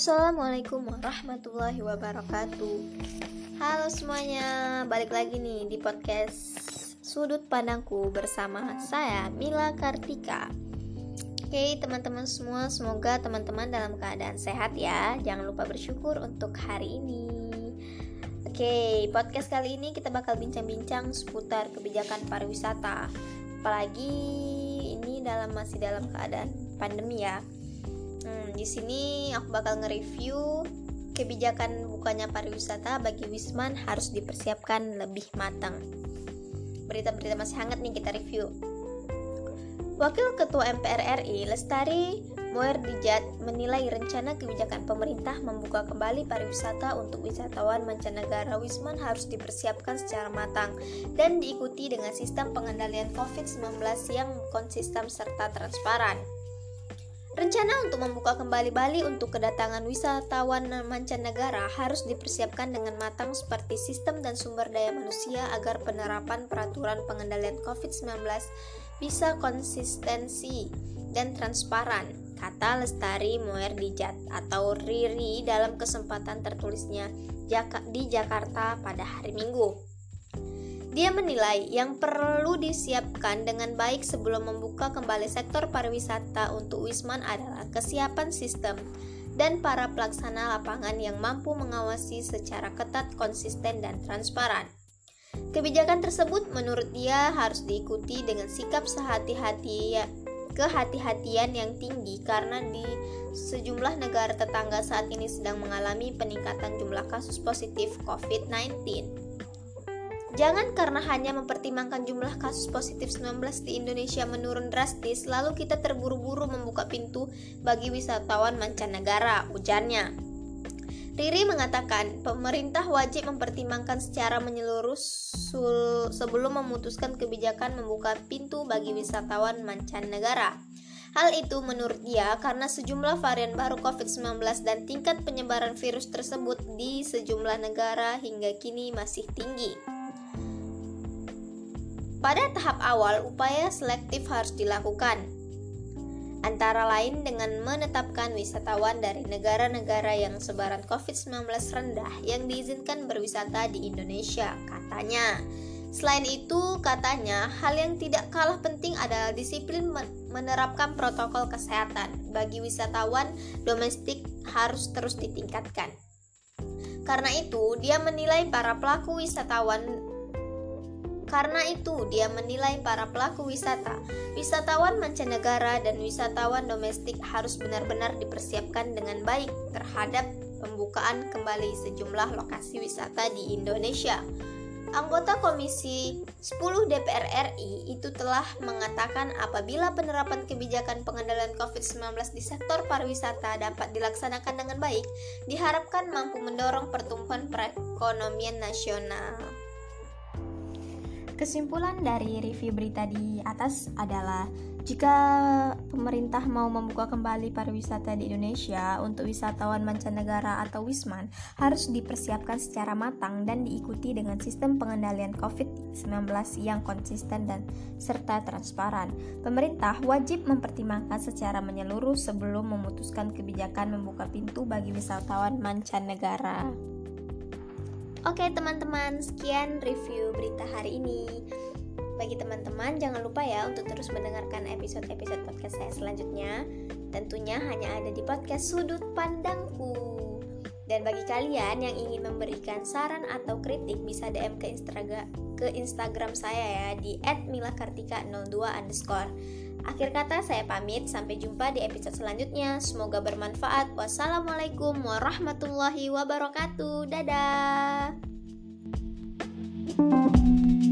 Assalamualaikum warahmatullahi wabarakatuh. Halo semuanya, balik lagi nih di podcast Sudut Pandangku bersama saya Mila Kartika. Oke teman-teman semua, semoga teman-teman dalam keadaan sehat ya. Jangan lupa bersyukur untuk hari ini. Oke, podcast kali ini kita bakal bincang-bincang seputar kebijakan pariwisata. Apalagi ini dalam masih dalam keadaan pandemi ya Hmm, di sini aku bakal nge-review kebijakan bukanya pariwisata bagi Wisman harus dipersiapkan lebih matang. Berita-berita masih hangat nih kita review. Wakil Ketua MPR RI Lestari Muerdijat menilai rencana kebijakan pemerintah membuka kembali pariwisata untuk wisatawan mancanegara Wisman harus dipersiapkan secara matang dan diikuti dengan sistem pengendalian COVID-19 yang konsisten serta transparan. Rencana untuk membuka kembali Bali untuk kedatangan wisatawan mancanegara harus dipersiapkan dengan matang seperti sistem dan sumber daya manusia agar penerapan peraturan pengendalian COVID-19 bisa konsistensi dan transparan, kata Lestari Moerdijat atau Riri dalam kesempatan tertulisnya di Jakarta pada hari Minggu. Dia menilai yang perlu disiapkan dengan baik sebelum membuka kembali sektor pariwisata untuk Wisman adalah kesiapan sistem dan para pelaksana lapangan yang mampu mengawasi secara ketat, konsisten, dan transparan. Kebijakan tersebut menurut dia harus diikuti dengan sikap sehati-hati kehati-hatian yang tinggi karena di sejumlah negara tetangga saat ini sedang mengalami peningkatan jumlah kasus positif COVID-19. Jangan karena hanya mempertimbangkan jumlah kasus positif 19 di Indonesia menurun drastis, lalu kita terburu-buru membuka pintu bagi wisatawan mancanegara, ujarnya. Riri mengatakan, pemerintah wajib mempertimbangkan secara menyeluruh sebelum memutuskan kebijakan membuka pintu bagi wisatawan mancanegara. Hal itu menurut dia karena sejumlah varian baru COVID-19 dan tingkat penyebaran virus tersebut di sejumlah negara hingga kini masih tinggi. Pada tahap awal, upaya selektif harus dilakukan, antara lain dengan menetapkan wisatawan dari negara-negara yang sebaran COVID-19 rendah yang diizinkan berwisata di Indonesia, katanya. Selain itu, katanya, hal yang tidak kalah penting adalah disiplin menerapkan protokol kesehatan bagi wisatawan domestik harus terus ditingkatkan. Karena itu, dia menilai para pelaku wisatawan karena itu, dia menilai para pelaku wisata, wisatawan mancanegara, dan wisatawan domestik harus benar-benar dipersiapkan dengan baik terhadap pembukaan kembali sejumlah lokasi wisata di Indonesia. Anggota Komisi 10 DPR RI itu telah mengatakan apabila penerapan kebijakan pengendalian COVID-19 di sektor pariwisata dapat dilaksanakan dengan baik, diharapkan mampu mendorong pertumbuhan perekonomian nasional. Kesimpulan dari review berita di atas adalah jika pemerintah mau membuka kembali pariwisata di Indonesia untuk wisatawan mancanegara atau wisman harus dipersiapkan secara matang dan diikuti dengan sistem pengendalian COVID-19 yang konsisten dan serta transparan. Pemerintah wajib mempertimbangkan secara menyeluruh sebelum memutuskan kebijakan membuka pintu bagi wisatawan mancanegara. Oke teman-teman, sekian review berita hari ini. Bagi teman-teman, jangan lupa ya untuk terus mendengarkan episode-episode podcast saya selanjutnya. Tentunya hanya ada di podcast Sudut Pandangku. Dan bagi kalian yang ingin memberikan saran atau kritik bisa DM ke Instagram ke Instagram saya ya di @milakartika02 underscore. Akhir kata saya pamit, sampai jumpa di episode selanjutnya. Semoga bermanfaat. Wassalamualaikum warahmatullahi wabarakatuh. Dadah. thank you